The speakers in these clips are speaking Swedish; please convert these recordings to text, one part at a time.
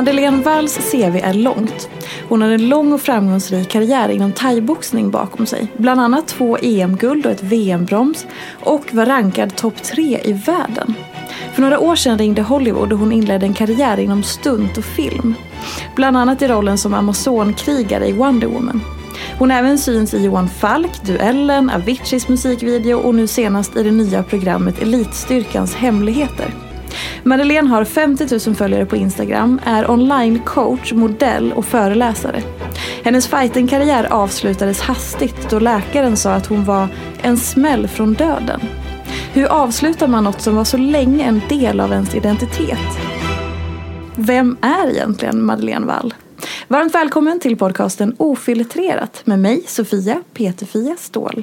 Madeleine Walls CV är långt. Hon har en lång och framgångsrik karriär inom thaiboxning bakom sig. Bland annat två EM-guld och ett VM-brons och var rankad topp tre i världen. För några år sedan ringde Hollywood och hon inledde en karriär inom stunt och film. Bland annat i rollen som Amazonkrigare i Wonder Woman. Hon även syns i Johan Falk, Duellen, Aviciis musikvideo och nu senast i det nya programmet Elitstyrkans hemligheter. Madeleine har 50 000 följare på Instagram, är online-coach, modell och föreläsare. Hennes fighting-karriär avslutades hastigt då läkaren sa att hon var en smäll från döden. Hur avslutar man något som var så länge en del av ens identitet? Vem är egentligen Madeleine Wall? Varmt välkommen till podcasten Ofiltrerat med mig, Sofia Peterfia Ståhl.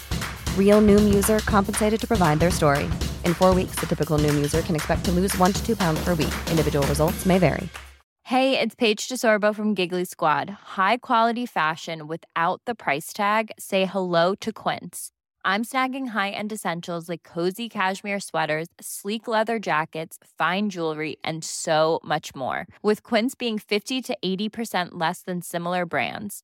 Real Noom user compensated to provide their story. In four weeks, the typical Noom user can expect to lose one to two pounds per week. Individual results may vary. Hey, it's Paige DeSorbo from Giggly Squad. High quality fashion without the price tag. Say hello to Quince. I'm snagging high-end essentials like cozy cashmere sweaters, sleek leather jackets, fine jewelry, and so much more. With Quince being 50 to 80% less than similar brands.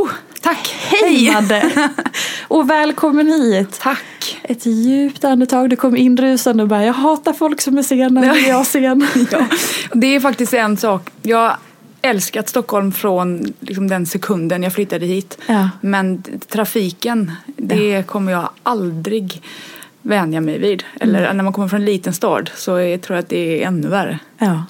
Oh, tack! Hej Madde! Och välkommen hit! Tack! Ett djupt andetag, du kom inrusande och bara jag hatar folk som är sena jag är sen. ja, det är faktiskt en sak. Jag älskat Stockholm från liksom, den sekunden jag flyttade hit. Ja. Men trafiken, det ja. kommer jag aldrig vänja mig vid. Eller mm. när man kommer från en liten stad så jag tror jag att det är ännu värre. Ja.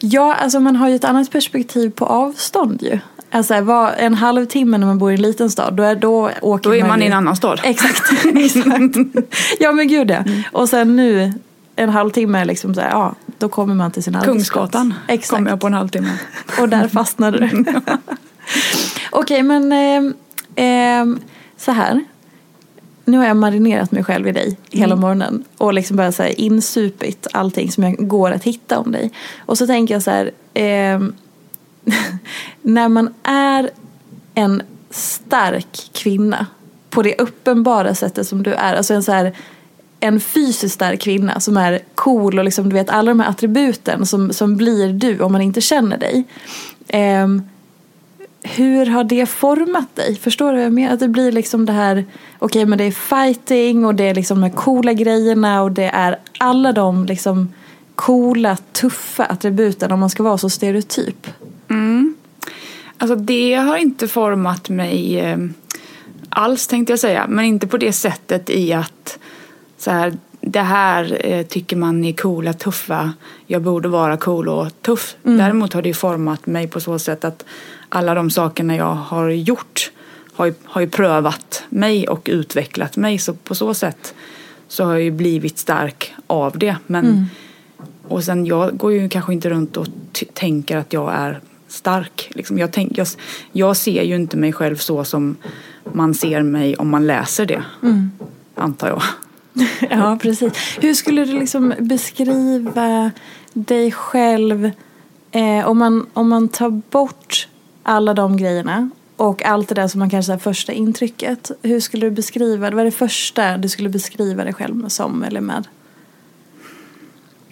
ja, alltså man har ju ett annat perspektiv på avstånd ju. Alltså var en halvtimme när man bor i en liten stad, då, är, då åker Då är man, man i en annan stad. Exakt. exakt. Ja men gud ja. Mm. Och sen nu en halvtimme liksom så här, ja, då kommer man till sin arbetsplats. Kungsgatan Exakt. kommer jag på en halvtimme. Och där fastnade du. Okej men eh, eh, så här. Nu har jag marinerat mig själv i dig hela mm. morgonen och liksom bara så här insupit allting som jag går att hitta om dig. Och så tänker jag så här. Eh, när man är en stark kvinna på det uppenbara sättet som du är, alltså en så här en fysiskt stark kvinna som är cool och liksom, du vet alla de här attributen som, som blir du om man inte känner dig. Um, hur har det format dig? Förstår du vad jag menar? Att det blir liksom det här, okej okay, men det är fighting och det är liksom de här coola grejerna och det är alla de liksom coola, tuffa attributen om man ska vara så stereotyp. Alltså det har inte format mig eh, alls tänkte jag säga. Men inte på det sättet i att så här, det här eh, tycker man är coola, tuffa. Jag borde vara cool och tuff. Mm. Däremot har det format mig på så sätt att alla de sakerna jag har gjort har ju, har ju prövat mig och utvecklat mig. Så på så sätt så har jag ju blivit stark av det. Men, mm. Och sen jag går ju kanske inte runt och tänker att jag är stark. Liksom jag, tänk, jag, jag, ser ju inte mig själv så som man ser mig om man läser det. Mm. Antar jag. ja, precis. Hur skulle du liksom beskriva dig själv eh, om, man, om man tar bort alla de grejerna och allt det där som man kanske är första intrycket. Hur skulle du beskriva, vad är det första du skulle beskriva dig själv som eller med?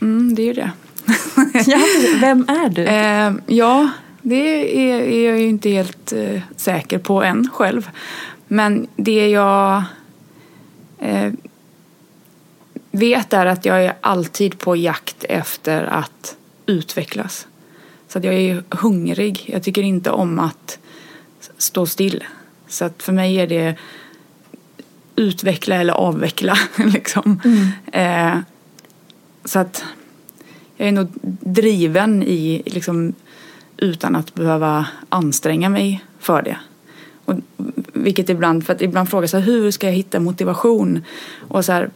Mm, det är ju det. ja, vem är du? Eh, ja, det är, är, jag ju inte helt eh, säker på än själv. Men det jag eh, vet är att jag är alltid på jakt efter att utvecklas. Så att jag är hungrig. Jag tycker inte om att stå still. Så att för mig är det utveckla eller avveckla. liksom. Mm. Eh, så att jag är nog driven i liksom, utan att behöva anstränga mig för det. Och, vilket ibland, för att ibland frågar så här, hur ska jag hitta motivation? Och så här,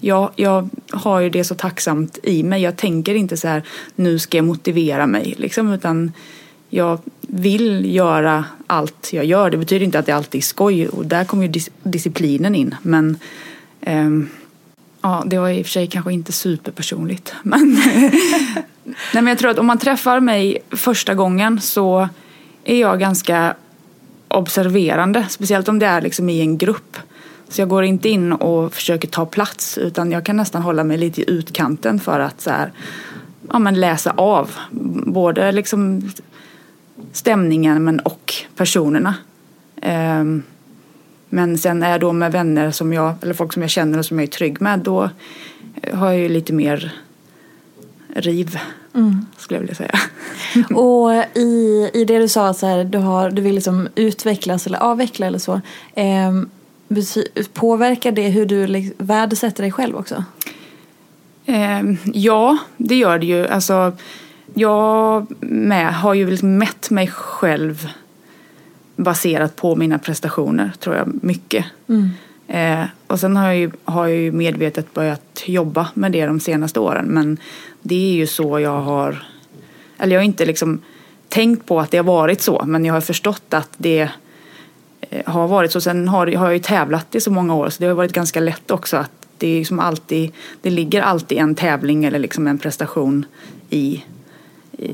ja, jag har ju det så tacksamt i mig. Jag tänker inte så här, nu ska jag motivera mig. Liksom, utan jag vill göra allt jag gör. Det betyder inte att det alltid är skoj och där kommer ju dis disciplinen in. Men eh, Ja, det var i och för sig kanske inte superpersonligt. Men, Nej, men jag tror att om man träffar mig första gången så är jag ganska observerande. Speciellt om det är liksom i en grupp. Så jag går inte in och försöker ta plats utan jag kan nästan hålla mig lite i utkanten för att så här, ja, men läsa av både liksom stämningen men och personerna. Um, men sen är jag då med vänner som jag, eller folk som jag känner och som jag är trygg med, då har jag ju lite mer riv, mm. skulle jag vilja säga. och i, i det du sa, så här, du, har, du vill liksom utvecklas eller avveckla eller så. Eh, påverkar det hur du liksom värdesätter dig själv också? Eh, ja, det gör det ju. Alltså, jag med har ju liksom mätt mig själv baserat på mina prestationer, tror jag, mycket. Mm. Eh, och sen har jag, ju, har jag ju medvetet börjat jobba med det de senaste åren. Men det är ju så jag har, eller jag har inte liksom tänkt på att det har varit så men jag har förstått att det eh, har varit så. Sen har, har jag ju tävlat i så många år så det har varit ganska lätt också att det är som alltid, det ligger alltid en tävling eller liksom en prestation i,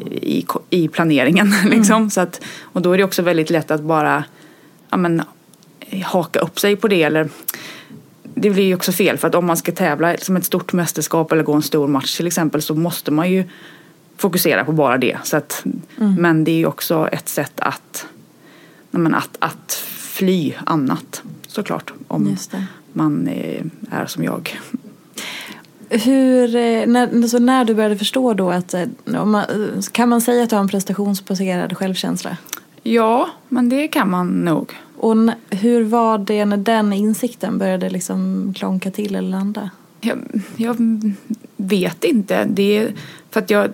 i, i planeringen. Liksom. Mm. Så att, och då är det också väldigt lätt att bara ja, men, haka upp sig på det. Eller, det blir ju också fel för att om man ska tävla som ett stort mästerskap eller gå en stor match till exempel så måste man ju fokusera på bara det. Så att, mm. Men det är ju också ett sätt att, men, att, att fly annat såklart. Om man är som jag. Hur, eh, när, alltså när du började förstå då att, eh, kan man säga att du har en prestationsbaserad självkänsla? Ja, men det kan man nog. Och hur var det när den insikten började liksom klonka till eller landa? Jag, jag vet inte. Det är för att jag...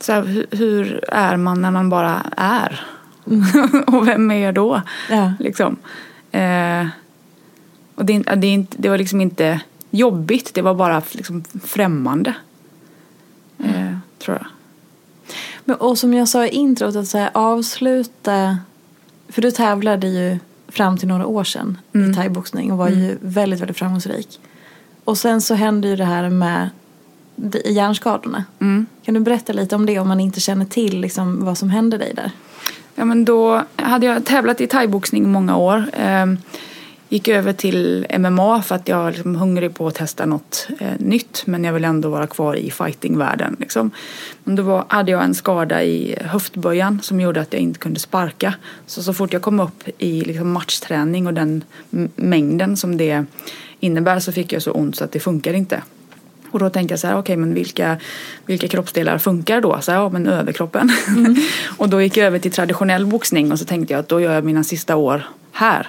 Så här, hur är man när man bara är? Mm. och vem är jag då? Ja. Liksom. Eh, och det, det, det, var liksom inte jobbigt, det var bara liksom främmande. Eh, mm. tror jag. Men, och som jag sa i introt, att så här, avsluta... För du tävlade ju fram till några år sedan mm. i thaiboxning och var mm. ju väldigt, väldigt framgångsrik. Och sen så hände ju det här med hjärnskadorna. Mm. Kan du berätta lite om det om man inte känner till liksom, vad som hände dig där? Ja men då hade jag tävlat i thaiboxning i många år. Gick över till MMA för att jag var liksom hungrig på att testa något eh, nytt men jag vill ändå vara kvar i fightingvärlden. Liksom. Men då var, hade jag en skada i höftböjan som gjorde att jag inte kunde sparka. Så så fort jag kom upp i liksom, matchträning och den mängden som det innebär så fick jag så ont så att det funkar inte. Och då tänkte jag så här, okej okay, men vilka, vilka kroppsdelar funkar då? Så här, ja men överkroppen. Mm. och då gick jag över till traditionell boxning och så tänkte jag att då gör jag mina sista år här.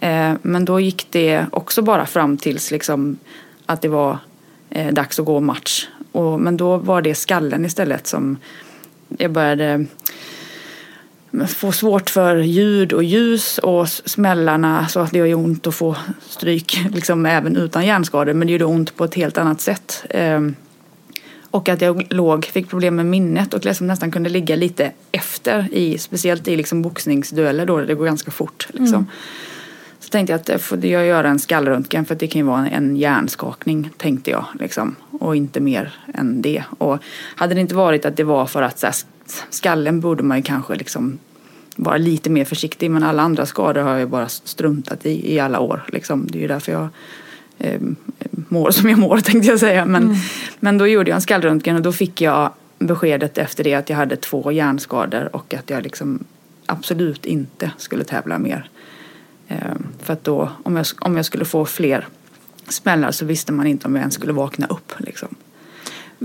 Eh, men då gick det också bara fram tills liksom att det var eh, dags att gå match. Och, men då var det skallen istället som jag började mm, få svårt för ljud och ljus och smällarna så att det gör ont att få stryk liksom även utan hjärnskador men det gjorde ont på ett helt annat sätt. Ehm, och att jag låg, fick problem med minnet och liksom nästan kunde ligga lite efter i speciellt i liksom boxningsdueller då det går ganska fort. Liksom. Mm. Så tänkte jag att jag får jag göra en skallröntgen för det kan ju vara en hjärnskakning tänkte jag liksom. Och inte mer än det. Och hade det inte varit att det var för att här, skallen borde man ju kanske liksom vara lite mer försiktig men alla andra skador har jag bara struntat i i alla år. Liksom. Det är ju därför jag eh, mår som jag mår tänkte jag säga. Men, mm. men då gjorde jag en skallröntgen och då fick jag beskedet efter det att jag hade två hjärnskador och att jag liksom absolut inte skulle tävla mer. Eh, för att då, om jag, om jag skulle få fler smällar så visste man inte om jag ens skulle vakna upp. Liksom.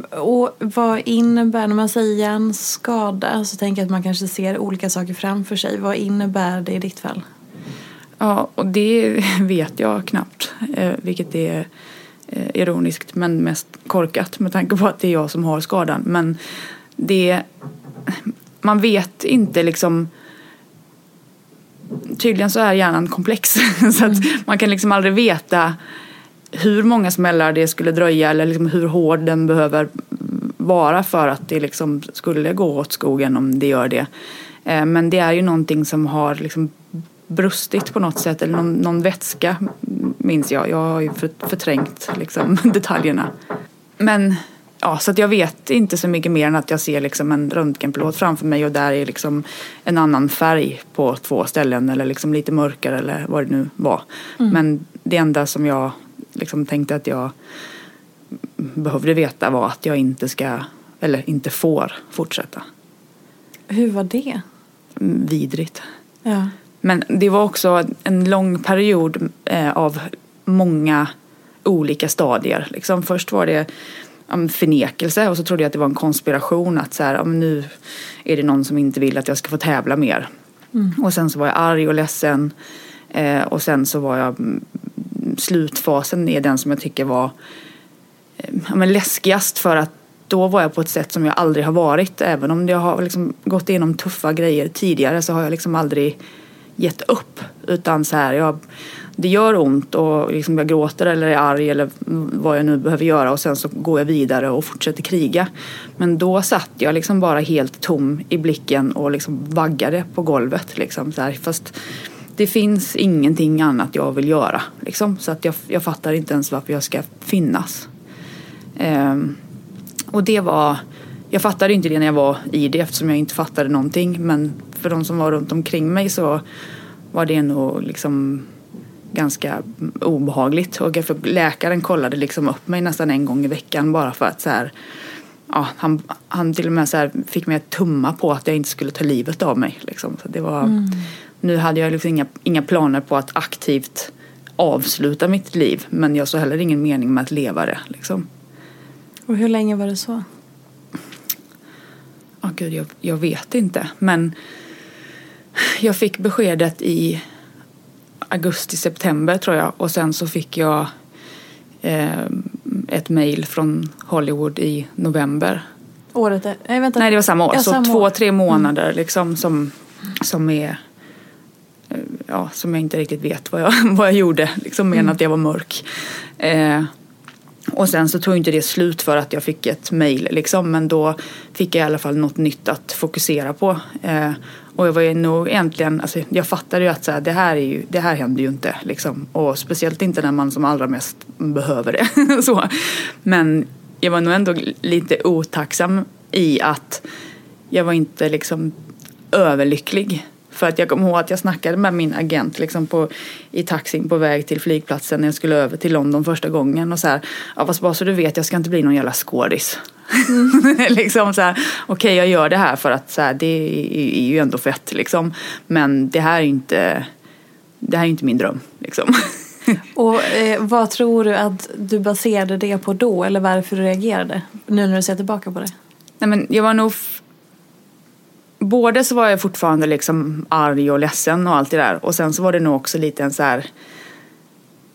Och vad innebär, när man säger hjärnskada så tänker jag att man kanske ser olika saker framför sig. Vad innebär det i ditt fall? Ja, och det vet jag knappt, eh, vilket är eh, ironiskt men mest korkat med tanke på att det är jag som har skadan. Men det, man vet inte liksom Tydligen så är hjärnan komplex så att mm. man kan liksom aldrig veta hur många smällar det skulle dröja eller liksom hur hård den behöver vara för att det liksom skulle gå åt skogen om det gör det. Eh, men det är ju någonting som har liksom brustit på något sätt eller någon, någon vätska minns jag. Jag har ju förträngt liksom detaljerna. Men ja, så jag vet inte så mycket mer än att jag ser liksom en röntgenplåt framför mig och där är liksom en annan färg på två ställen eller liksom lite mörkare eller vad det nu var. Mm. Men det enda som jag liksom tänkte att jag behövde veta var att jag inte ska, eller inte får fortsätta. Hur var det? Mm, vidrigt. Ja. Men det var också en lång period eh, av många olika stadier. Liksom först var det förnekelse och så trodde jag att det var en konspiration att så här, nu är det någon som inte vill att jag ska få tävla mer. Mm. Och sen så var jag arg och ledsen eh, och sen så var jag mm, slutfasen är den som jag tycker var eh, ja, men läskigast för att då var jag på ett sätt som jag aldrig har varit. Även om jag har liksom gått igenom tuffa grejer tidigare så har jag liksom aldrig gett upp. Utan så här, jag det gör ont och liksom jag gråter eller är arg eller vad jag nu behöver göra och sen så går jag vidare och fortsätter kriga. Men då satt jag liksom bara helt tom i blicken och liksom vaggade på golvet. Liksom, så här. Fast det finns ingenting annat jag vill göra. Liksom. Så att jag, jag fattar inte ens varför jag ska finnas. Ehm, och det var, jag fattade inte det när jag var i det eftersom jag inte fattade någonting. Men för de som var runt omkring mig så var det nog liksom ganska obehagligt. Och för läkaren kollade liksom upp mig nästan en gång i veckan bara för att så här, ja, han, han till och med så här fick mig att tumma på att jag inte skulle ta livet av mig. Liksom. Så det var, mm. Nu hade jag liksom inga, inga planer på att aktivt avsluta mitt liv men jag såg heller ingen mening med att leva det. Liksom. Och hur länge var det så? Oh, Gud, jag, jag vet inte. Men jag fick beskedet i augusti, september tror jag. Och sen så fick jag eh, ett mail från Hollywood i november. Året är, nej, vänta. nej det var samma år. Ja, så samma två, år. tre månader mm. liksom som, som är ja, som jag inte riktigt vet vad jag, vad jag gjorde. Liksom mer mm. än att jag var mörk. Eh, och sen så tog inte det slut för att jag fick ett mail liksom. Men då fick jag i alla fall något nytt att fokusera på. Eh, och jag var ju nog egentligen, alltså jag fattade ju att så här, det, här är ju, det här händer ju inte. Liksom. Och speciellt inte när man som allra mest behöver det. så. Men jag var nog ändå lite otacksam i att jag var inte liksom överlycklig för att jag kommer ihåg att jag snackade med min agent liksom på, i taxin på väg till flygplatsen när jag skulle över till London första gången. Och så här, ja, fast bara så du vet, jag ska inte bli någon jävla skådis. Mm. liksom så här, okej okay, jag gör det här för att så här, det är, är, ju ändå fett liksom. Men det här är inte, det här är inte min dröm liksom. Och eh, vad tror du att du baserade det på då eller varför du reagerade? Nu när du ser tillbaka på det. Nej men jag var nog både så var jag fortfarande liksom arg och ledsen och allt det där. Och sen så var det nog också lite en så här,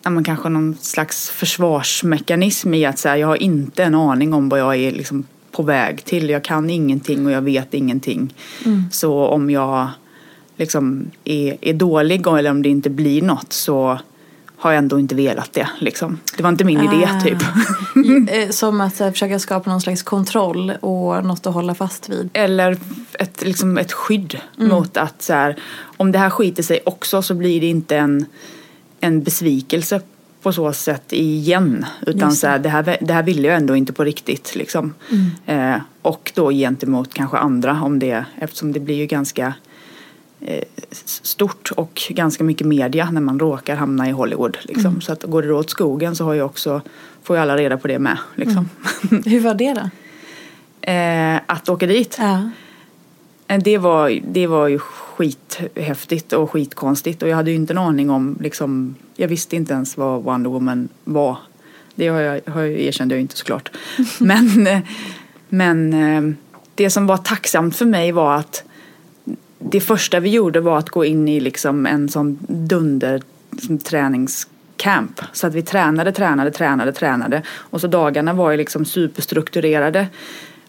ja men kanske någon slags försvarsmekanism i att så här, jag har inte en aning om vad jag är liksom på väg till. Jag kan ingenting och jag vet ingenting. Mm. Så om jag liksom är, är dålig eller om det inte blir något så har jag ändå inte velat det. Liksom. Det var inte min idé ah. typ. Eh, som att här, försöka skapa någon slags kontroll och något att hålla fast vid. Eller ett, liksom ett skydd mm. mot att så här, om det här skiter sig också så blir det inte en, en besvikelse på så sätt igen. Utan så här, det, här, det här ville jag ändå inte på riktigt. Liksom. Mm. Eh, och då gentemot kanske andra om det, eftersom det blir ju ganska Eh, stort och ganska mycket media när man råkar hamna i Hollywood. Liksom. Mm. Så att går det åt skogen så har jag också, får ju alla reda på det med. Liksom. Mm. Hur var det då? Eh, att åka dit? Ja. Eh, det, var, det var ju skithäftigt och skitkonstigt och jag hade ju inte en aning om, liksom, jag visste inte ens vad Wonder Woman var. Det har jag, har jag erkände jag inte såklart. men, eh, men det som var tacksamt för mig var att det första vi gjorde var att gå in i liksom en sån dunder träningscamp. Så att vi tränade, tränade, tränade, tränade. Och så dagarna var ju liksom superstrukturerade.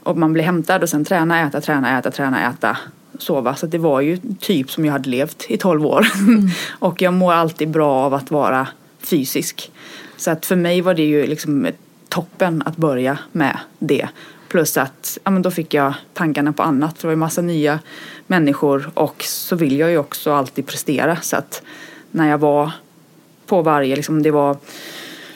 Och man blev hämtad och sen träna, äta, träna, äta, träna, äta, sova. Så det var ju typ som jag hade levt i tolv år. Mm. och jag mår alltid bra av att vara fysisk. Så att för mig var det ju liksom toppen att börja med det. Plus att ja, men då fick jag tankarna på annat för det var ju massa nya människor och så vill jag ju också alltid prestera så att när jag var på varje, liksom om det var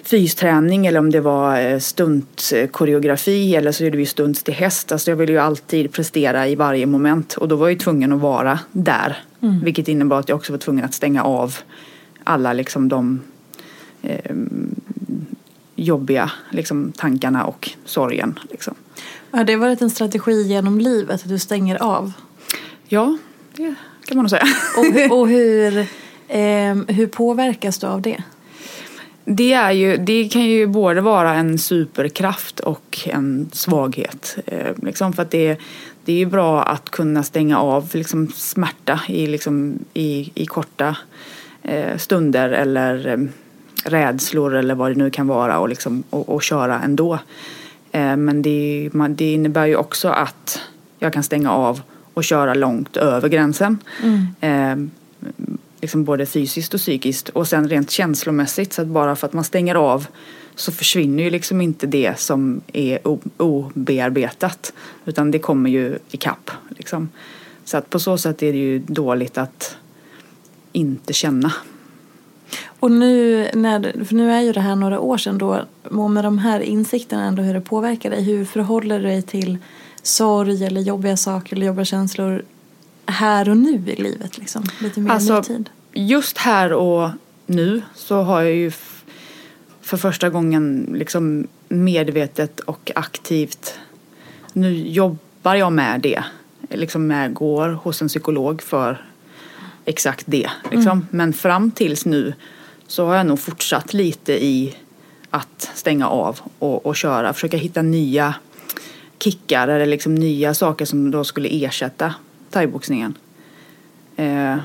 fysträning eller om det var eh, stuntkoreografi eller så gjorde vi stunts till häst. Alltså jag ville ju alltid prestera i varje moment och då var jag ju tvungen att vara där. Mm. Vilket innebar att jag också var tvungen att stänga av alla liksom de eh, jobbiga liksom, tankarna och sorgen. Liksom. Har det varit en strategi genom livet att du stänger av? Ja, det kan man nog säga. Och, och hur, eh, hur påverkas du av det? Det, är ju, det kan ju både vara en superkraft och en svaghet. Eh, liksom för att det, det är ju bra att kunna stänga av liksom smärta i, liksom, i, i korta eh, stunder eller eh, rädslor eller vad det nu kan vara och, liksom, och, och köra ändå. Eh, men det, det innebär ju också att jag kan stänga av och köra långt över gränsen. Mm. Eh, liksom både fysiskt och psykiskt och sen rent känslomässigt så att bara för att man stänger av så försvinner ju liksom inte det som är obearbetat utan det kommer ju ikapp. Liksom. Så att på så sätt är det ju dåligt att inte känna. Och nu, när, för nu är ju det här några år sedan då, och med de här insikterna ändå hur det påverkar dig, hur förhåller du dig till sorg eller jobbiga saker eller jobbiga känslor här och nu i livet? Liksom? Lite mer alltså, tid. Just här och nu så har jag ju för första gången liksom medvetet och aktivt nu jobbar jag med det. Liksom med går hos en psykolog för exakt det. Liksom. Mm. Men fram tills nu så har jag nog fortsatt lite i att stänga av och, och köra. Försöka hitta nya kickar eller liksom nya saker som då skulle ersätta thaiboxningen. Eh,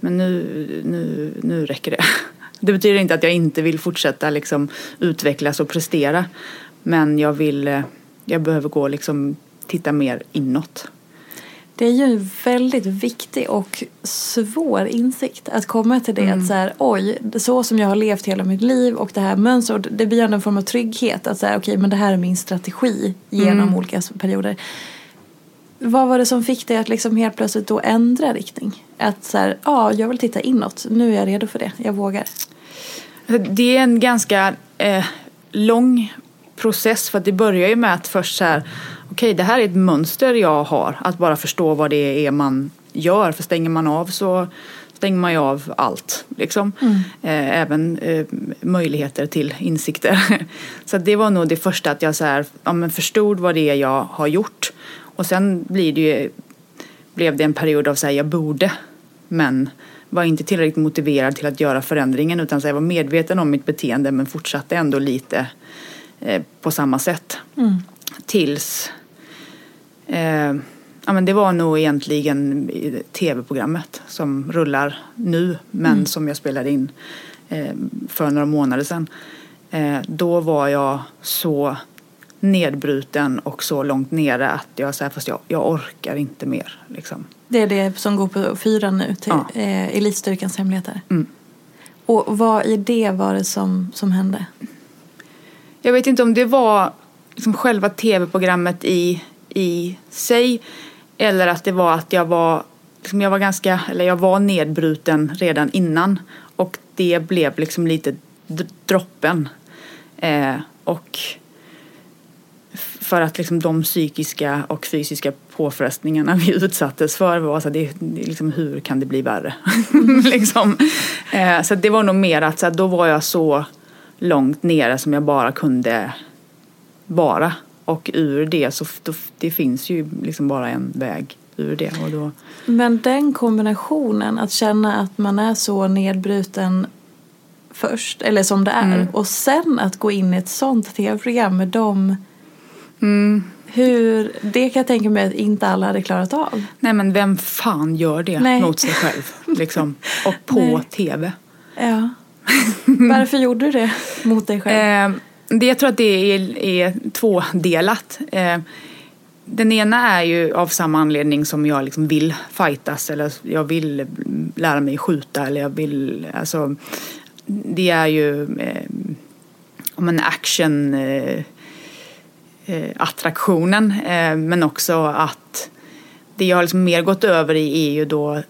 men nu, nu, nu räcker det. Det betyder inte att jag inte vill fortsätta liksom utvecklas och prestera. Men jag vill, eh, jag behöver gå liksom titta mer inåt. Det är ju en väldigt viktig och svår insikt att komma till det. Mm. Att så här, oj, så som jag har levt hela mitt liv och det här mönstret, det blir en form av trygghet. Att säga, okej, okay, men det här är min strategi genom mm. olika perioder. Vad var det som fick dig att liksom helt plötsligt då ändra riktning? Att så här, ja, jag vill titta inåt. Nu är jag redo för det. Jag vågar. Det är en ganska eh, lång process för att det börjar ju med att först så här, okej det här är ett mönster jag har. Att bara förstå vad det är man gör. För stänger man av så stänger man ju av allt. Liksom. Mm. Eh, även eh, möjligheter till insikter. så det var nog det första att jag så här, ja, men förstod vad det är jag har gjort. Och sen blir det ju, blev det en period av att jag borde. Men var inte tillräckligt motiverad till att göra förändringen utan så jag var medveten om mitt beteende men fortsatte ändå lite eh, på samma sätt. Mm. Tills eh, ja, men det var nog egentligen tv-programmet som rullar nu men mm. som jag spelade in eh, för några månader sedan. Eh, då var jag så nedbruten och så långt nere att jag säger fast jag, jag orkar inte mer. Liksom. Det är det som går på fyra nu, till ja. eh, Elitstyrkans hemligheter. Mm. Och vad i det var det som, som hände? Jag vet inte om det var liksom själva tv-programmet i, i sig eller att det var att jag var, liksom jag var ganska, eller jag var nedbruten redan innan och det blev liksom lite droppen. Eh, och för att liksom de psykiska och fysiska påfrestningarna vi utsattes för var så det, det liksom, hur kan det bli värre? liksom. eh, så det var nog mer att så då var jag så långt nere som jag bara kunde vara. Och ur det så det finns ju liksom bara en väg ur det. Och då... Men den kombinationen, att känna att man är så nedbruten först, eller som det är, mm. och sen att gå in i ett sånt tv-program med de Mm. Hur, det kan jag tänka mig att inte alla hade klarat av. Nej men vem fan gör det Nej. mot sig själv? Liksom. Och på Nej. tv. Ja. Varför gjorde du det mot dig själv? Eh, det, jag tror att det är, är tvådelat. Eh, den ena är ju av samma anledning som jag liksom vill fightas eller jag vill lära mig skjuta eller jag vill, alltså det är ju eh, om en action eh, attraktionen men också att det jag har liksom mer gått över i är ju då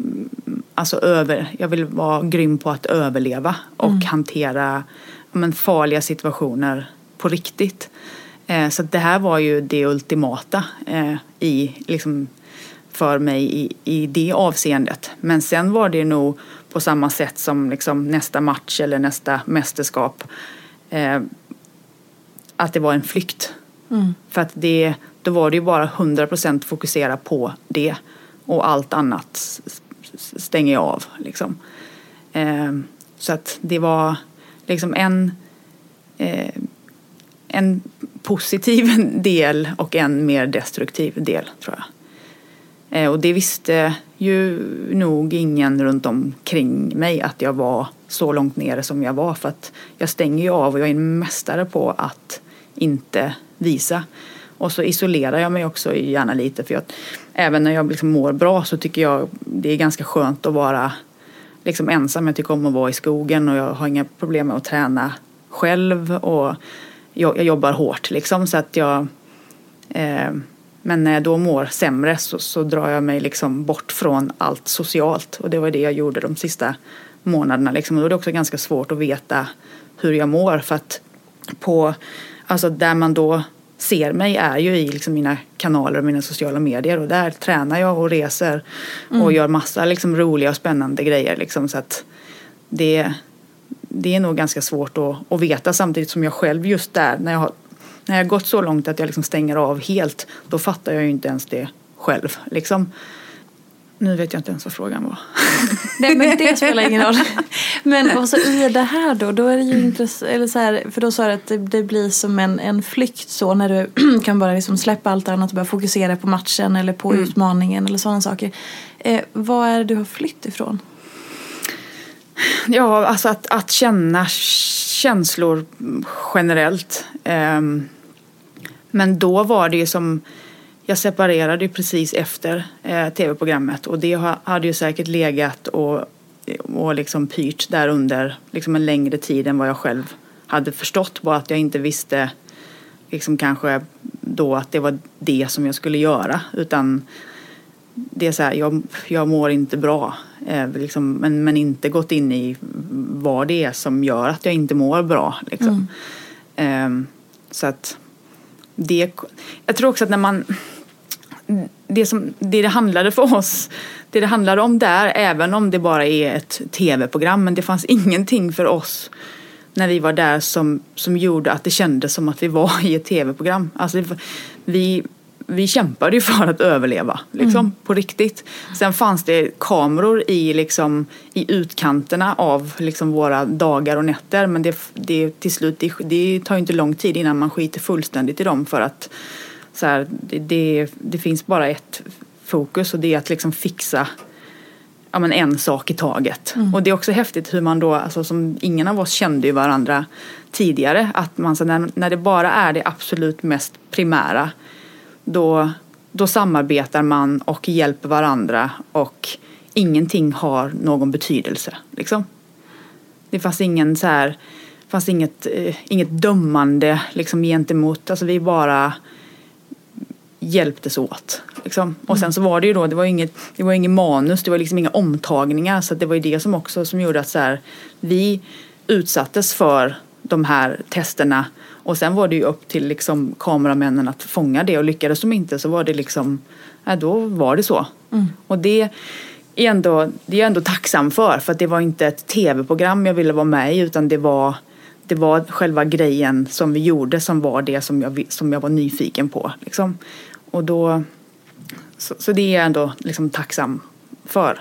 alltså över, jag vill vara grym på att överleva och mm. hantera men, farliga situationer på riktigt. Eh, så det här var ju det ultimata eh, i, liksom, för mig i, i det avseendet. Men sen var det nog på samma sätt som liksom, nästa match eller nästa mästerskap. Eh, att det var en flykt Mm. För att det, då var det ju bara 100% fokusera på det och allt annat stänger jag av. Liksom. Så att det var liksom en, eh, en positiv del och en mer destruktiv del tror jag. Eh, och det visste ju nog ingen runt omkring mig att jag var så långt nere som jag var för att jag stänger ju av och jag är en mästare på att inte visa. Och så isolerar jag mig också gärna lite för att även när jag liksom mår bra så tycker jag det är ganska skönt att vara liksom ensam. Jag tycker om att vara i skogen och jag har inga problem med att träna själv. Och jag, jag jobbar hårt liksom så att jag eh, men när jag då mår sämre så, så, drar jag mig liksom bort från allt socialt. Och det var det jag gjorde de sista månaderna. Liksom. Och då är det också ganska svårt att veta hur jag mår. För att på, alltså där man då ser mig är ju i liksom mina kanaler och mina sociala medier. Och där tränar jag och reser och mm. gör massa liksom roliga och spännande grejer. Liksom, så att det, det är nog ganska svårt att, att veta samtidigt som jag själv just där när jag har när jag gått så långt att jag liksom stänger av helt, då fattar jag ju inte ens det själv. Liksom. Nu vet jag inte ens vad frågan var. Nej men det spelar ingen roll. Men också i det här då, då är det ju intressant, eller så här, för då sa du att det, det, blir som en, en flykt så när du kan bara liksom släppa allt annat och börja fokusera på matchen eller på mm. utmaningen eller sådana saker. Eh, vad är det du har flytt ifrån? Ja, alltså att, att känna känslor generellt. Um, men då var det ju som, jag separerade precis efter eh, tv-programmet och det hade ju säkert legat och, och liksom pyrt där under liksom en längre tid än vad jag själv hade förstått. Bara att jag inte visste liksom kanske då att det var det som jag skulle göra. Utan det är så här, jag, jag mår inte bra. Eh, liksom, men, men inte gått in i vad det är som gör att jag inte mår bra. Liksom. Mm. Eh, så att det, jag tror också att när man det, som, det det handlade för oss, det det handlade om där, även om det bara är ett tv-program, men det fanns ingenting för oss när vi var där som, som gjorde att det kändes som att vi var i ett tv-program. Alltså, vi, vi kämpade ju för att överleva, liksom, mm. på riktigt. Sen fanns det kameror i, liksom, i utkanterna av liksom, våra dagar och nätter. Men det, det, till slut, det, det tar ju inte lång tid innan man skiter fullständigt i dem. För att så här, det, det, det, finns bara ett fokus och det är att liksom fixa ja, men en sak i taget. Mm. Och det är också häftigt hur man då, alltså, som ingen av oss kände ju varandra tidigare, att man så när, när det bara är det absolut mest primära då, då samarbetar man och hjälper varandra och ingenting har någon betydelse. Liksom. Det fanns ingen så här, fanns inget, eh, inget dömande liksom, gentemot, alltså vi bara hjälptes åt. Liksom. Och sen så var det ju då, det var inget, det var inget manus, det var liksom inga omtagningar så det var ju det som också som gjorde att så här, vi utsattes för de här testerna och sen var det ju upp till liksom kameramännen att fånga det och lyckades de inte så var det liksom, ja, då var det så. Mm. Och det är ändå, det är jag ändå tacksam för för att det var inte ett tv-program jag ville vara med i utan det var det var själva grejen som vi gjorde som var det som jag, som jag var nyfiken på. Liksom. Och då, så, så, det är jag ändå liksom tacksam för.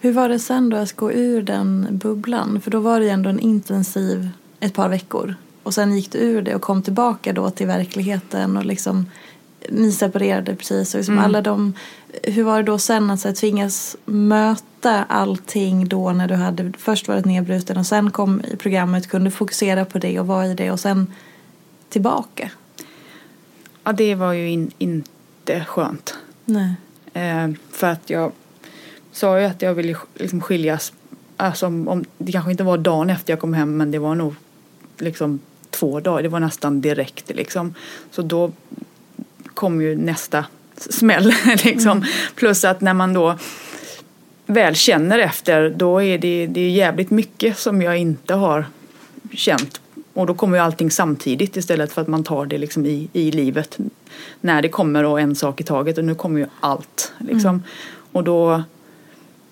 Hur var det sen då att gå ur den bubblan? För då var det ju ändå en intensiv ett par veckor. Och sen gick du ur det och kom tillbaka då till verkligheten och liksom ni separerade precis och liksom mm. alla de hur var det då sen att så här, tvingas möta allting då när du hade först varit nedbruten och sen kom i programmet, kunde fokusera på det och vara i det och sen tillbaka? Ja, det var ju in, inte skönt. Nej. Eh, för att jag sa ju att jag ville liksom skiljas, alltså om, om, det kanske inte var dagen efter jag kom hem men det var nog liksom två dagar, det var nästan direkt liksom. Så då kom ju nästa smäll liksom. Mm. Plus att när man då väl känner efter då är det, det är jävligt mycket som jag inte har känt. Och då kommer ju allting samtidigt istället för att man tar det liksom i, i livet. När det kommer och en sak i taget och nu kommer ju allt. Liksom. Mm. Och då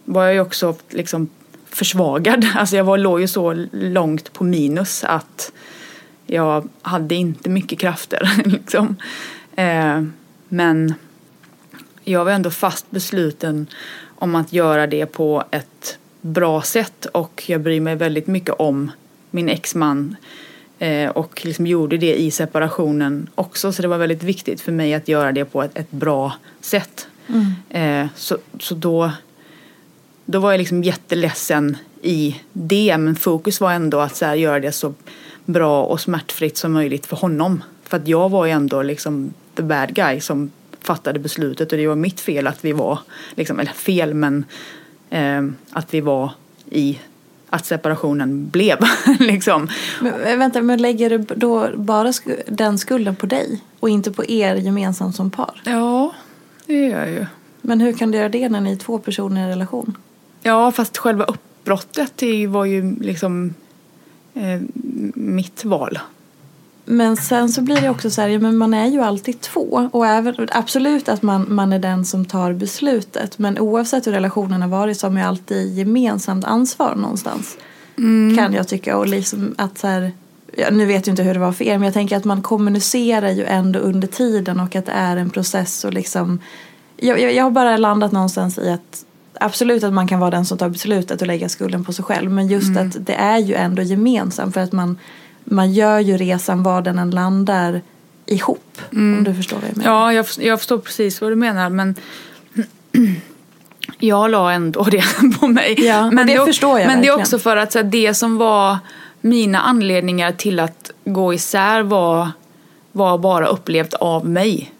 var jag ju också liksom försvagad. Alltså jag var, låg ju så långt på minus att jag hade inte mycket krafter. liksom. eh, men jag var ändå fast besluten om att göra det på ett bra sätt och jag bryr mig väldigt mycket om min exman eh, och liksom gjorde det i separationen också så det var väldigt viktigt för mig att göra det på ett, ett bra sätt. Mm. Eh, så, så då då var jag liksom jätteledsen i det men fokus var ändå att så här, göra det så bra och smärtfritt som möjligt för honom. För att jag var ju ändå liksom the bad guy som fattade beslutet och det var mitt fel att vi var, liksom, eller fel men eh, att vi var i att separationen blev. liksom. Men, eh, vänta, men lägger du då bara den skulden på dig och inte på er gemensamt som par? Ja, det gör jag ju. Men hur kan du göra det när ni är två personer i en relation? Ja, fast själva uppbrottet var ju liksom eh, mitt val. Men sen så blir det också så här, ja, men man är ju alltid två. Och även, absolut att man, man är den som tar beslutet. Men oavsett hur relationen har varit så har man ju alltid gemensamt ansvar någonstans. Kan jag tycka. Och liksom att så här, ja, nu vet jag inte hur det var för er. Men jag tänker att man kommunicerar ju ändå under tiden. Och att det är en process. Och liksom, jag, jag, jag har bara landat någonstans i att Absolut att man kan vara den som tar beslutet och lägga skulden på sig själv. Men just att det är ju ändå gemensamt. För att man, man gör ju resan var den än landar ihop. Om du förstår vad jag menar. Ja, jag, jag förstår precis vad du menar men jag la ändå det på mig. Ja, men det o- förstår jag Men det är verkligen. också för att så här, det som var mina anledningar till att gå isär var, var bara upplevt av mig.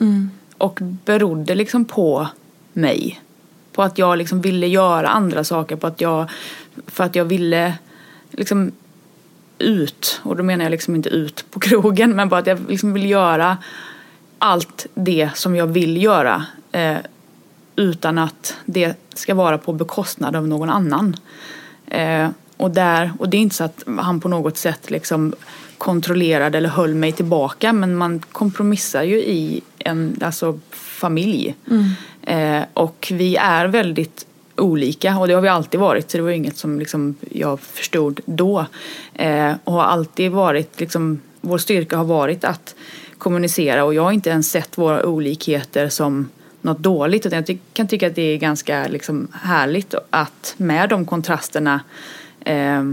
Mm. Och berodde liksom på mig. På att jag liksom ville göra andra saker. På att jag, för att jag ville liksom ut. Och då menar jag liksom inte ut på krogen. Men bara att jag liksom vill göra allt det som jag vill göra. Eh, utan att det ska vara på bekostnad av någon annan. Eh, och, där, och det är inte så att han på något sätt liksom kontrollerade eller höll mig tillbaka. Men man kompromissar ju i en alltså, familj. Eh, och vi är väldigt olika och det har vi alltid varit så det var inget som liksom jag förstod då. Eh, och har alltid varit, liksom, vår styrka har varit att kommunicera och jag har inte ens sett våra olikheter som något dåligt utan jag ty- kan tycka att det är ganska liksom, härligt att med de kontrasterna eh,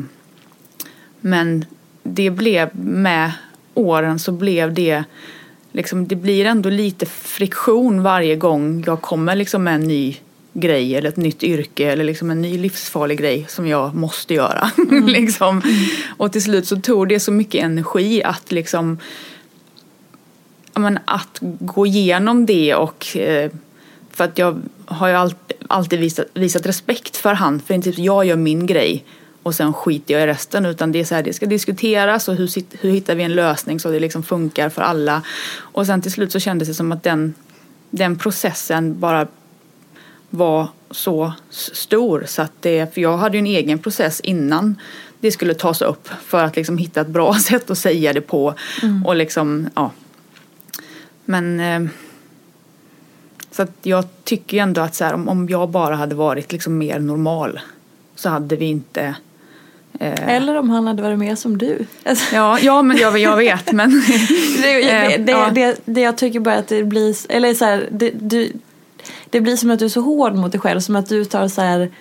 men det blev med åren så blev det liksom, det blir ändå lite friktion varje gång jag kommer liksom med en ny grej eller ett nytt yrke eller liksom en ny livsfarlig grej som jag måste göra. liksom. Och till slut så tog det så mycket energi att liksom men att gå igenom det och eh, för att jag har ju alltid, visat, visat respekt för han för inte typ jag gör min grej och sen skiter jag i resten utan det är så här, det ska diskuteras och hur, hur hittar vi en lösning så det liksom funkar för alla och sen till slut så kändes det som att den, den processen bara var så stor så att det, för jag hade ju en egen process innan det skulle tas upp för att liksom hitta ett bra sätt att säga det på och liksom, ja. Men eh, så att jag tycker ändå att så här, om, om jag bara hade varit liksom mer normal så hade vi inte eh, Eller om han hade varit mer som du. Alltså, Ja, ja men jag, jag vet men det, det, Eh, det, det jag tycker bara att det blir, eller så här, det, du, det blir som att du är så hård mot dig själv. Som att du tar så här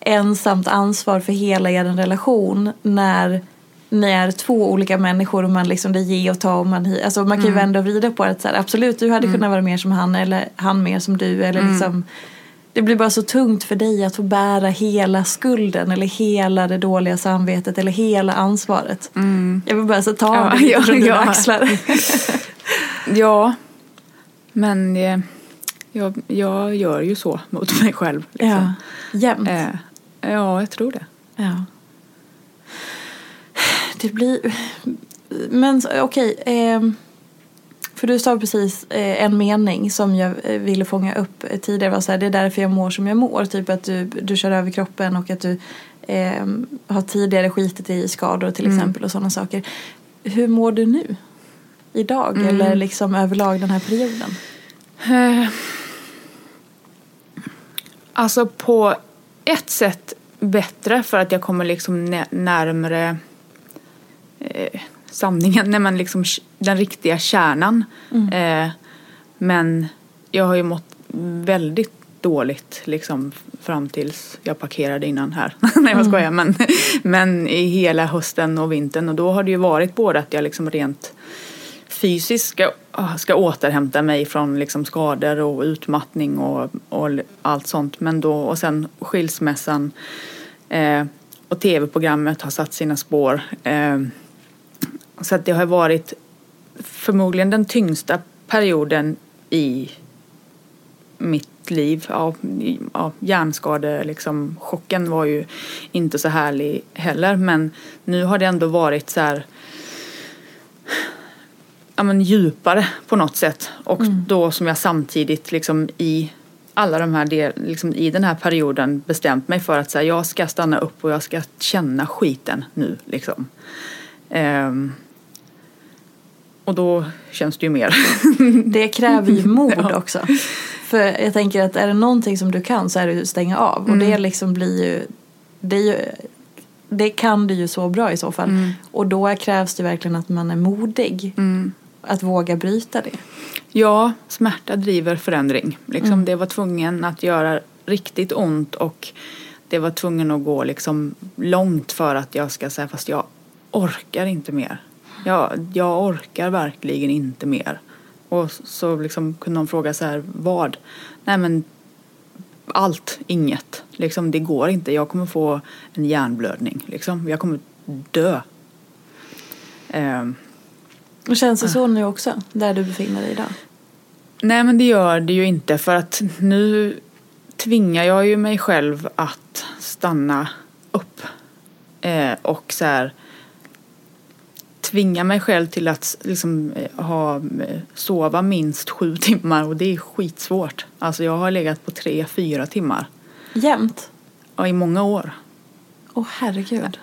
ensamt ansvar för hela er relation när ni är två olika människor och man liksom det ger och ta och man, alltså man kan ju vända och vrida på det. Så här, absolut, du hade kunnat vara mer som han eller han mer som du. Eller liksom, det blir bara så tungt för dig att få bära hela skulden eller hela det dåliga samvetet eller hela ansvaret. Jag vill bara så ta Ja, det lite ja, från dina ja. axlar. ja. Men eh, jag, jag gör ju så mot mig själv. Liksom. Ja, jämt. Eh, ja, jag tror det. Ja. Det blir... Men okej. ehm, för du sa precis eh, en mening som jag eh, ville fånga upp eh, tidigare. Var så här, det är därför jag mår som jag mår. Typ att du, du kör över kroppen och att du ehm, har tidigare skitit i skador till exempel och sådana saker. Hur mår du nu? Idag eller liksom överlag den här perioden? Alltså på ett sätt bättre för att jag kommer liksom nä- närmre eh, sanningen, när man liksom den riktiga kärnan. Eh, men jag har ju mått väldigt dåligt liksom fram tills jag parkerade innan här. Nej jag skojar men, men i hela hösten och vintern och då har det ju varit både att jag liksom rent fysiskt ska, ah, ska återhämta mig från liksom skador och utmattning och, och allt sånt. Men då, och sen skilsmässan eh, och tv-programmet har satt sina spår. Eh, så att det har varit förmodligen den tyngsta perioden i mitt liv. Ja, ja, hjärnskade, liksom, chocken var ju inte så härlig heller. Men nu har det ändå varit så här ja, men djupare på något sätt. Och då som jag samtidigt liksom i alla de här del, liksom i den här perioden bestämt mig för att så här, jag ska stanna upp och jag ska känna skiten nu liksom. Ehm, och då känns det ju mer. Det kräver ju mod Ja. också. För jag tänker att är det någonting som du kan så är det att stänga av. Och det liksom blir ju det, ju, det kan du ju så bra i så fall. Och då krävs det verkligen att man är modig. Att våga bryta det. Ja, smärta driver förändring. Liksom, Det var tvungen att göra riktigt ont och det var tvungen att gå liksom långt för att jag ska säga fast jag orkar inte mer. Jag, jag orkar verkligen inte mer. Och så liksom kunde någon fråga så här, vad? Nej men allt, inget. Liksom, det går inte. Jag kommer få en hjärnblödning. Liksom. Jag kommer dö. Ehm, Och känns det så nu också? Där du befinner dig idag? Nej men det gör det ju inte för att nu tvingar jag ju mig själv att stanna upp. Eh, och så här tvinga mig själv till att liksom eh, ha, eh, sova minst sju timmar och det är skitsvårt. Alltså jag har legat på tre, fyra timmar Jämt? ja, i många år. Åh herregud.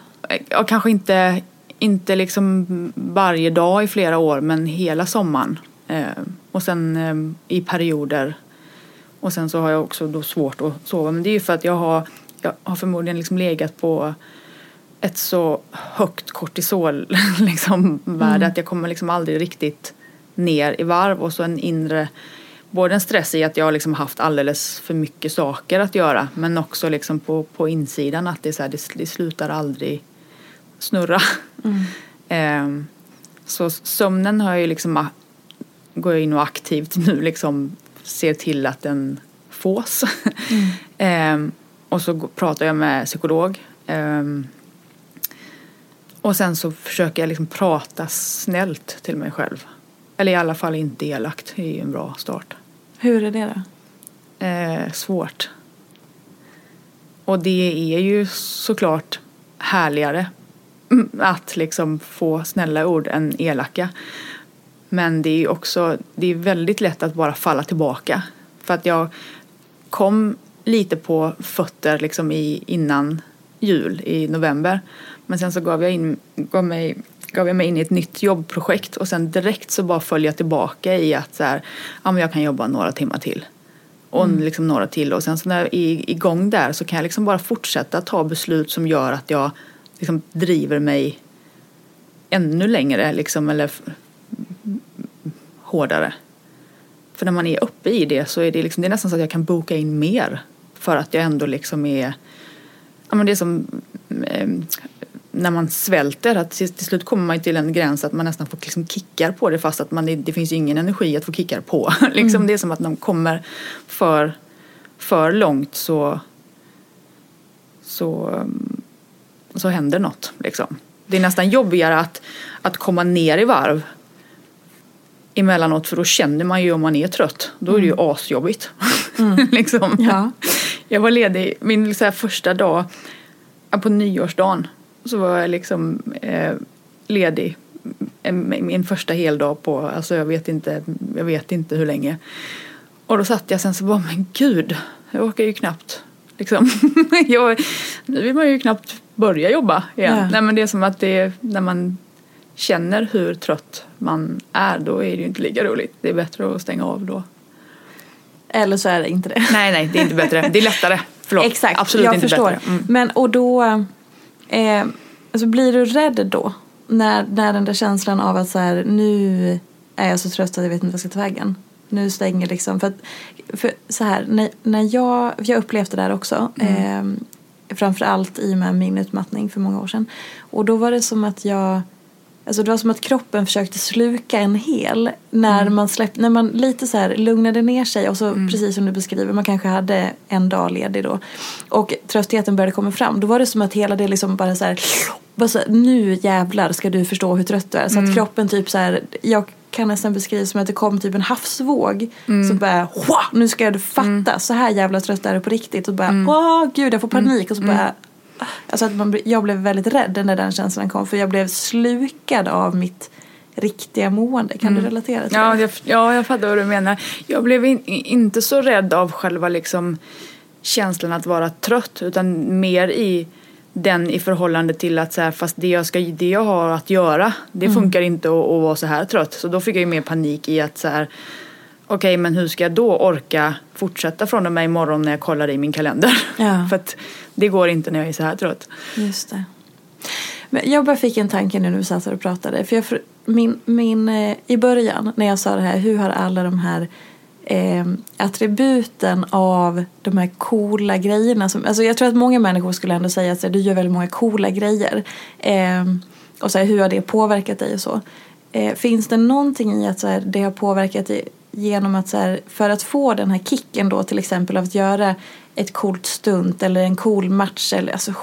Ja, kanske inte, inte liksom varje dag i flera år men hela sommaren. Eh, och sen eh, i perioder. Och sen så har jag också då svårt att sova. Men det är ju för att jag har, jag har förmodligen liksom legat på ett så högt kortisol liksom, värde att jag kommer liksom aldrig riktigt ner i varv och så en inre både en stress i att jag har liksom haft alldeles för mycket saker att göra men också liksom på, på insidan att det, så här, det, det slutar aldrig snurra. Ehm, så sömnen har jag ju liksom, går jag in och aktivt nu liksom ser till att den fås. Ehm, och så pratar jag med psykolog. Ehm, och sen så försöker jag liksom prata snällt till mig själv. Eller i alla fall inte elakt, det är ju en bra start. Hur är det då? Eh, svårt. Och det är ju såklart härligare mm, att liksom få snälla ord än elaka. Men det är också, det är väldigt lätt att bara falla tillbaka. För att jag kom lite på fötter liksom i, innan jul i november. Men sen så gav jag, in, gav, mig, gav jag mig in i ett nytt jobbprojekt och sen direkt så bara föll jag tillbaka i att så här, ja men jag kan jobba några timmar till. Och liksom några till och sen så när jag är igång där så kan jag liksom bara fortsätta ta beslut som gör att jag liksom driver mig ännu längre liksom eller hårdare. För när man är uppe i det så är det, liksom, det är nästan så att jag kan boka in mer. För att jag ändå liksom är, ja men det är som eh, när man svälter, att till, till slut kommer man till en gräns att man nästan får liksom kickar på det fast att man, det finns ju ingen energi att få kickar på. liksom Det är som att de kommer för, för långt så, så, um, så händer något. Liksom. Det är nästan jobbigare att, att komma ner i varv emellanåt för då känner man ju om man är trött. Då är det ju asjobbigt. liksom. Ja. Jag var ledig min så här, första dag på nyårsdagen. Så var jag liksom eh, ledig en- min första heldag på, alltså jag vet inte, jag vet inte hur länge. Och då satt jag sen så bara, men gud, jag orkar ju knappt liksom. jag, nu vill man ju knappt börja jobba igen. Ja. Nej men det är som att det, när man känner hur trött man är då är det ju inte lika roligt. Det är bättre att stänga av då. Eller så är det inte det. Nej, nej, det är inte bättre. Det är lättare. Förlåt. Exakt, Absolut jag inte förstår. bättre. Mm. Men och då, eh, alltså blir du rädd då? När, när den där känslan av att så här, nu är jag så trött att jag vet inte vad jag ska ta vägen. Nu stänger liksom, för, att, för så här, när, när jag, jag upplevde det där också. Eh, framförallt i och med min utmattning för många år sedan. Och då var det som att jag Alltså det var som att kroppen försökte sluka en hel när man släppte, när man lite så här lugnade ner sig och så precis som du beskriver, man kanske hade en dag ledig då och tröttheten började komma fram. Då var det som att hela det liksom bara så här, bara så här nu jävlar ska du förstå hur trött du är. Så att kroppen typ så här, jag kan nästan beskrivas som att det kom typ en havsvåg. Mm. Så bara, Wah! nu ska du fatta, så här jävla trött är det på riktigt. Och bara, Mm. åh gud jag får panik. Och så bara, alltså att man, jag blev väldigt rädd när den känslan kom. För jag blev slukad av mitt riktiga mående. Kan du relatera till Ja, det? jag, ja, jag fattar vad du menar. Jag blev in, inte så rädd av själva liksom känslan att vara trött utan mer i den i förhållande till att så här, fast det jag, ska, det jag har att göra det funkar inte att, att vara så här trött. Så då fick jag ju mer panik i att så här okej men hur ska jag då orka fortsätta från och med imorgon när jag kollar i min kalender? Ja. För att det går inte när jag är så här trött. Just det. Men jag bara fick en tanke nu när vi satt och pratade. För jag, min, min, eh, I början när jag sa det här, hur har alla de här eh, attributen av de här coola grejerna. Som, alltså jag tror att många människor skulle ändå säga att du gör väldigt många coola grejer. Eh, och så här, hur har det påverkat dig och så. Eh, finns det någonting i att så här, det har påverkat dig genom att så här, för att få den här kicken då till exempel av att göra ett coolt stunt eller en cool match eller alltså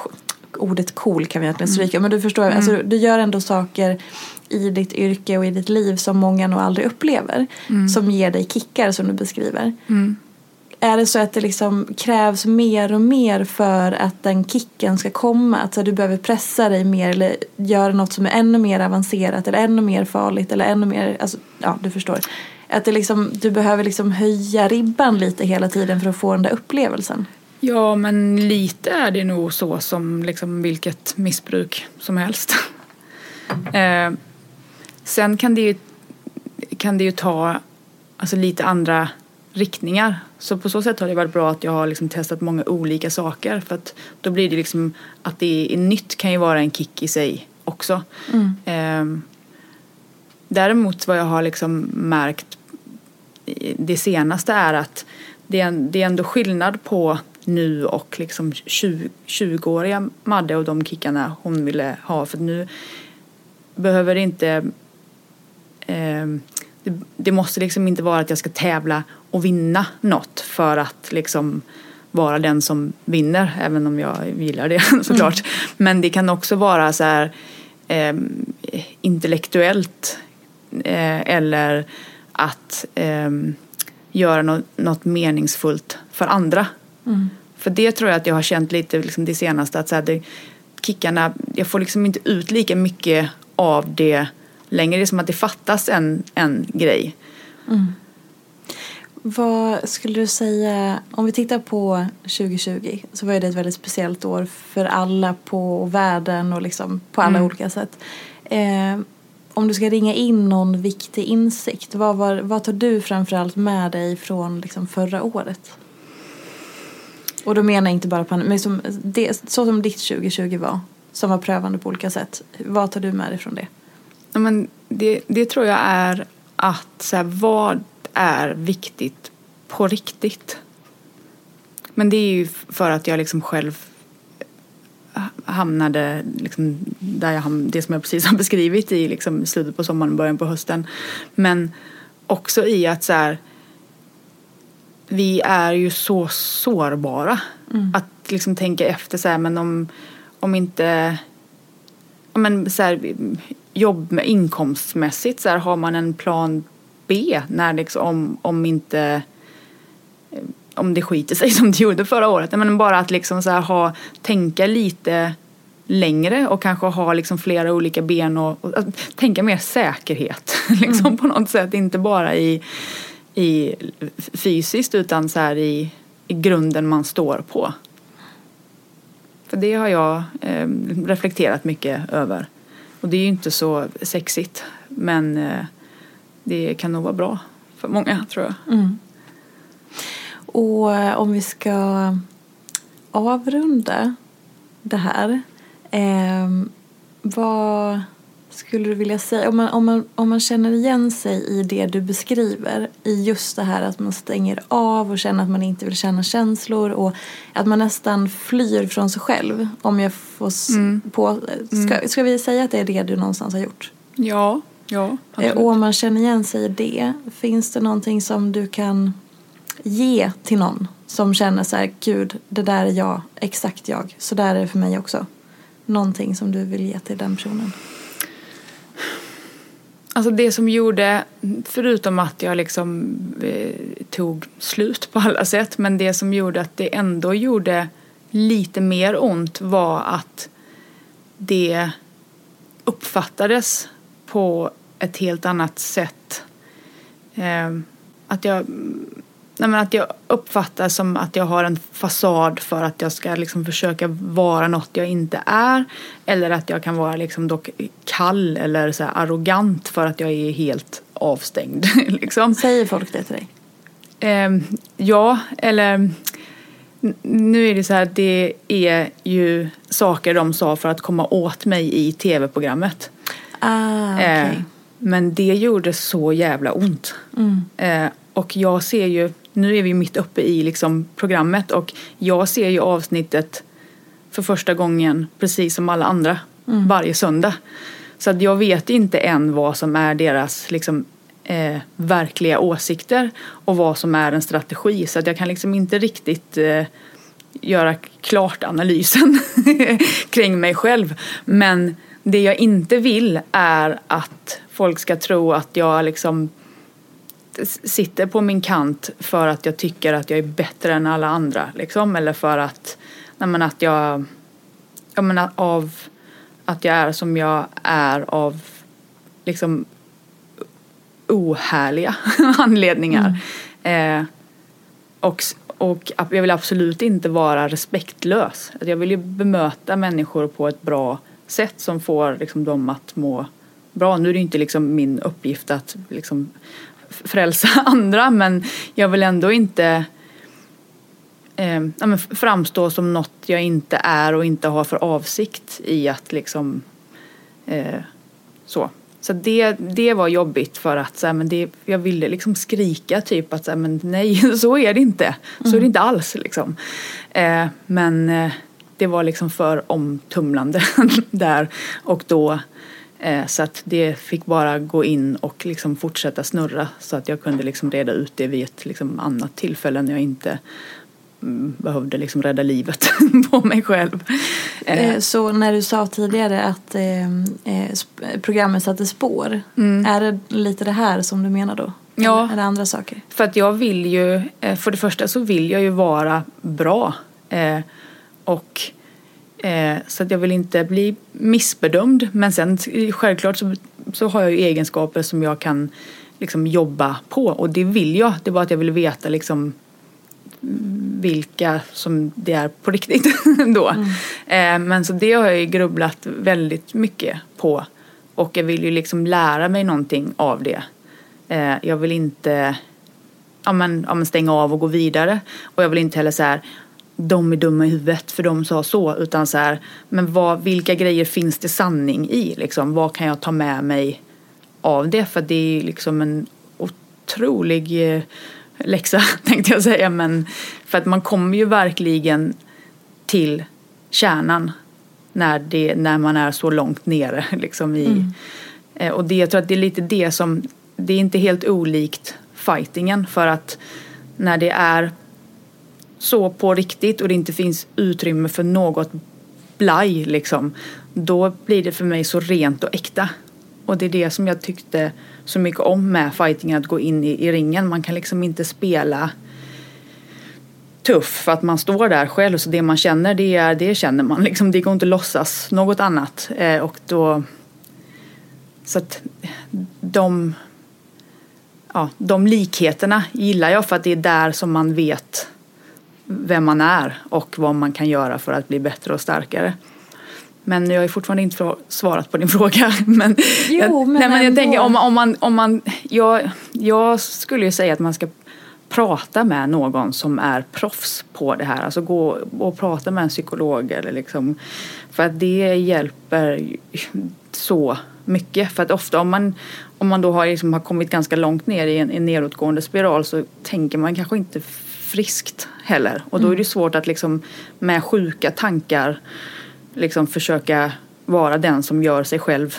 ordet cool kan vi egentligen stryka men du förstår, alltså, du gör ändå saker i ditt yrke och i ditt liv som många nog aldrig upplever som ger dig kickar som du beskriver. Är det så att det liksom krävs mer och mer för att den kicken ska komma? Att så du behöver pressa dig mer eller göra något som är ännu mer avancerat eller ännu mer farligt eller ännu mer, alltså, ja du förstår. Att det liksom, du behöver liksom höja ribban lite hela tiden för att få den där upplevelsen. Ja, men lite är det nog så som liksom vilket missbruk som helst. eh, sen kan det ju, kan det ju ta alltså, lite andra riktningar. Så på så sätt har det varit bra att jag har liksom testat många olika saker. För att då blir det liksom att det är nytt kan ju vara en kick i sig också. Eh, däremot vad jag har liksom märkt det senaste är att det är, det är ändå skillnad på nu och liksom 20, 20-åriga Madde och de kickarna hon ville ha. För nu behöver det inte... Eh, det, det måste liksom inte vara att jag ska tävla och vinna något för att liksom vara den som vinner, även om jag gillar det såklart. Men det kan också vara så här eh, intellektuellt eh, eller att eh, göra något, något meningsfullt för andra. För det tror jag att jag har känt lite liksom det senaste att så här, det, kickarna, jag får liksom inte ut lika mycket av det längre. Det är som att det fattas en, en grej. Vad skulle du säga, om vi tittar på 2020 så var det ett väldigt speciellt år för alla på världen och liksom på alla olika sätt. Eh, om du ska ringa in någon viktig insikt, vad, var, vad tar du framförallt med dig från liksom förra året? Och då menar jag inte bara pandemin, men som det, så som ditt 2020 var, som var prövande på olika sätt. Vad tar du med dig från det? Ja, men det, det tror jag är att så här, vad är viktigt på riktigt? Men det är ju för att jag liksom själv hamnade liksom där jag ham- det som jag precis har beskrivit i liksom slutet på sommaren början på hösten. Men också i att så här, vi är ju så sårbara. Att liksom tänka efter så här, men om, om inte men så här, jobb med inkomstmässigt så här, har man en plan B när liksom, om, om inte om det skiter sig som det gjorde förra året. Men bara att liksom så här ha, tänka lite längre och kanske ha liksom flera olika ben och, och tänka mer säkerhet liksom på något sätt. Inte bara i, i fysiskt utan så här i, i grunden man står på. För det har jag eh, reflekterat mycket över. Och det är ju inte så sexigt men eh, det kan nog vara bra för många tror jag. Mm. Och eh, om vi ska avrunda det här. Eh, vad skulle du vilja säga? Om man, om, man, om man känner igen sig i det du beskriver. I just det här att man stänger av och känner att man inte vill känna känslor. Och att man nästan flyr från sig själv. Om jag får s- på, ska, ska vi säga att det är det du någonstans har gjort? Ja, ja. Eh, Och om man känner igen sig i det, finns det någonting som du kan ge till någon som känner så här, gud, det där är jag, exakt jag, så där är det för mig också. Någonting som du vill ge till den personen. Alltså det som gjorde, förutom att jag liksom eh, tog slut på alla sätt, men det som gjorde att det ändå gjorde lite mer ont var att det uppfattades på ett helt annat sätt. Eh, att jag Nej, men att jag uppfattar som att jag har en fasad för att jag ska liksom försöka vara något jag inte är. Eller att jag kan vara liksom dock kall eller så arrogant för att jag är helt avstängd. liksom. Säger folk det till dig? Eh, ja, eller nu är det så här, det är ju saker de sa för att komma åt mig i tv-programmet. Ah, okay. eh, men det gjorde så jävla ont. Mm. Eh, och jag ser ju nu är vi mitt uppe i liksom programmet och jag ser ju avsnittet för första gången precis som alla andra mm. varje söndag. Så att jag vet inte än vad som är deras liksom, eh, verkliga åsikter och vad som är en strategi. Så att jag kan liksom inte riktigt eh, göra klart analysen kring mig själv. Men det jag inte vill är att folk ska tro att jag liksom sitter på min kant för att jag tycker att jag är bättre än alla andra. Liksom. Eller för att, nej, att jag, jag menar, av att jag är som jag är av liksom ohärliga anledningar. Mm. Eh, och, och jag vill absolut inte vara respektlös. Jag vill ju bemöta människor på ett bra sätt som får liksom, dem att må bra. Nu är det inte liksom min uppgift att liksom, frälsa andra men jag vill ändå inte eh, framstå som något jag inte är och inte har för avsikt i att liksom eh, så. Så det, det var jobbigt för att så här, men det, jag ville liksom skrika typ att så här, men nej så är det inte. Så är det mm. inte alls liksom. Eh, men eh, det var liksom för omtumlande där och då så att det fick bara gå in och liksom fortsätta snurra så att jag kunde liksom reda ut det vid ett liksom annat tillfälle när jag inte mm, behövde liksom rädda livet på mig själv. Eh, eh, så när du sa tidigare att programmet satte spår, mm. är det lite det här som du menar då? Ja. Eller andra saker? För att jag vill ju, för det första så vill jag ju vara bra. Och Eh, så att jag vill inte bli missbedömd. Men sen självklart så, så har jag ju egenskaper som jag kan liksom jobba på. Och det vill jag. Det är bara att jag vill veta liksom vilka som det är på riktigt då. Mm. Eh, men så det har jag ju grubblat väldigt mycket på. Och jag vill ju liksom lära mig någonting av det. Eh, jag vill inte ja, men, ja, men stänga av och gå vidare. Och jag vill inte heller så här de är dumma i huvudet för de sa så. Utan så här, men vad, vilka grejer finns det sanning i? Liksom? Vad kan jag ta med mig av det? För det är liksom en otrolig eh, läxa tänkte jag säga. Men för att man kommer ju verkligen till kärnan när, det, när man är så långt nere. Liksom i, mm. Eh, och det, jag tror att det är lite det som, det är inte helt olikt fightingen för att när det är så på riktigt och det inte finns utrymme för något blaj liksom. Då blir det för mig så rent och äkta. Och det är det som jag tyckte så mycket om med fighting, att gå in i, i ringen. Man kan liksom inte spela tuff för att man står där själv. Så det man känner, det, är, det känner man. Liksom, det går inte att låtsas något annat. Eh, och då... Så att de... Ja, de likheterna gillar jag för att det är där som man vet vem man är och vad man kan göra för att bli bättre och starkare. Men jag har fortfarande inte svarat på din fråga. Men, jo, jag, men, nej, men jag tänker om, om man, om man jag, jag skulle ju säga att man ska prata med någon som är proffs på det här. Alltså gå och prata med en psykolog eller liksom. För att det hjälper så mycket. För att ofta om man, om man då har, liksom, har kommit ganska långt ner i en, en nedåtgående spiral så tänker man kanske inte friskt heller. Och då är det mm. svårt att liksom med sjuka tankar liksom försöka vara den som gör sig själv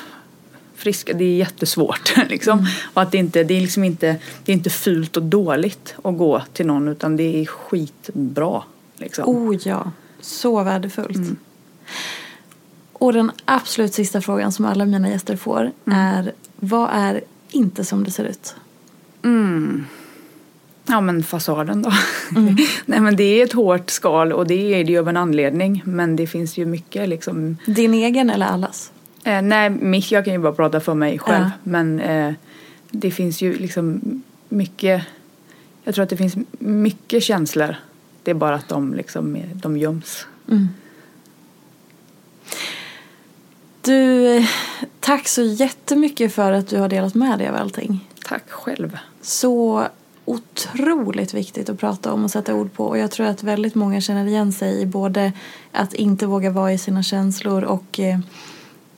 frisk. Det är jättesvårt. Liksom. Mm. Och att det, inte, det, är liksom inte, det är inte fult och dåligt att gå till någon utan det är skitbra. Liksom. Oh ja, så värdefullt. Mm. Och den absolut sista frågan som alla mina gäster får är vad är inte som det ser ut? Ja men fasaden då. Nej men det är ett hårt skal och det är det ju av en anledning. Men det finns ju mycket liksom. Din egen eller allas? Eh, nej, mitt, jag kan ju bara prata för mig själv. Ja. Men eh, det finns ju liksom mycket. Jag tror att det finns mycket känslor. Det är bara att de liksom de göms. Du, eh, tack så jättemycket för att du har delat med dig av allting. Tack själv. Så otroligt viktigt att prata om och sätta ord på. Och jag tror att väldigt många känner igen sig i både att inte våga vara i sina känslor och eh,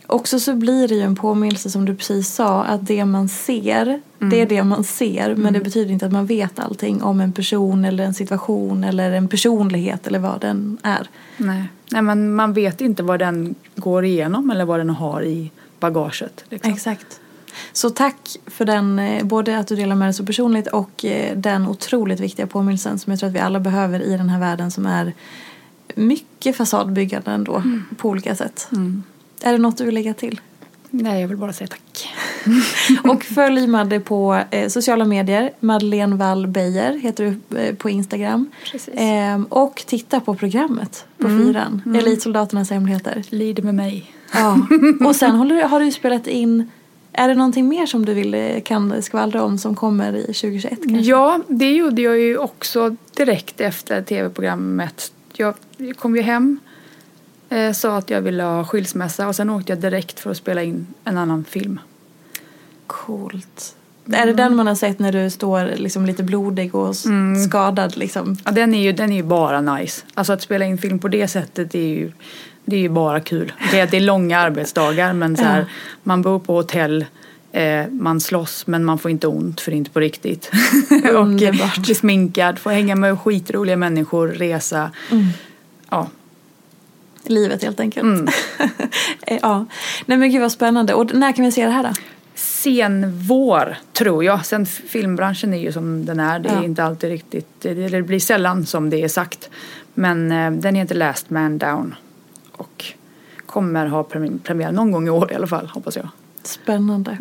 också så blir det ju en påminnelse som du precis sa att det man ser, det är det man ser. Men det betyder inte att man vet allting om en person eller en situation eller en personlighet eller vad den är. Nej. Nej men man vet inte vad den går igenom eller vad den har i bagaget. Liksom. Exakt. Så tack för den, eh, både att du delar med dig så personligt och eh, den otroligt viktiga påminnelsen som jag tror att vi alla behöver i den här världen som är mycket fasadbyggande ändå på olika sätt. Är det något du vill lägga till? Nej jag vill bara säga tack. Och följ Madde på eh, sociala medier. Madeleine Wall Beijer heter du eh, på Instagram. Ehm, och titta på programmet på fyran. Elitsoldaternas hemligheter. Lid med mig. Ja. Och sen du- har du spelat in är det någonting mer som du vill, eh, kan skvallra om som kommer i 2021 kanske? Ja, det gjorde jag ju också direkt efter tv-programmet. Jag kom ju hem, eh, sa att jag ville ha skilsmässa och sen åkte jag direkt för att spela in en annan film. Coolt. Är det den man har sett när du står liksom lite blodig och s- skadad liksom? Ja, den, är ju, den är ju bara nice. Alltså att spela in film på det sättet är ju, det är ju bara kul. Det är, det är långa arbetsdagar men så här, man bor på hotell, eh, man slåss men man får inte ont för det är inte på riktigt. och blir sminkad, får hänga med skitroliga människor, resa. Ja, Livet helt enkelt. Eh, ja. Nej men gud vad spännande. Och när kan vi se det här då? sen vår tror jag. Sen filmbranschen är ju som den är. Det är Ja. inte alltid riktigt, det, det blir sällan som det är sagt. Men eh, den heter Last Man Down. Kommer ha premi- premiär någon gång i år i alla fall hoppas jag. Spännande.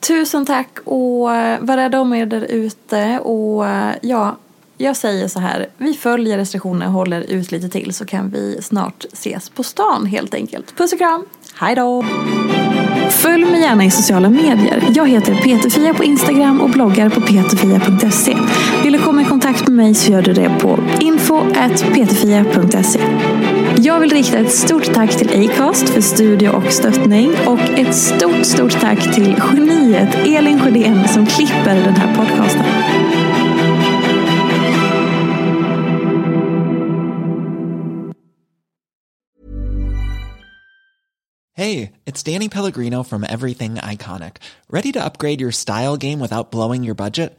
Tusen tack och eh, var rädda om er där ute. Och eh, ja, jag säger så här. Vi följer restriktionerna och håller ut lite till så kan vi snart ses på stan helt enkelt. Puss och kram. Hej då! Följ mig gärna i sociala medier. Jag heter Peterfia på Instagram och bloggar på peterfia.se. Vill du komma i kontakt med mig så gör du det på info.peterfia.se. Jag vill rikta ett stort tack till Acast för studio och stöttning och ett stort, stort tack till geniet Elin Sjödén som klipper den här podcasten. Hey, it's Danny Pellegrino from Everything Iconic. Ready to upgrade your style game without blowing your budget?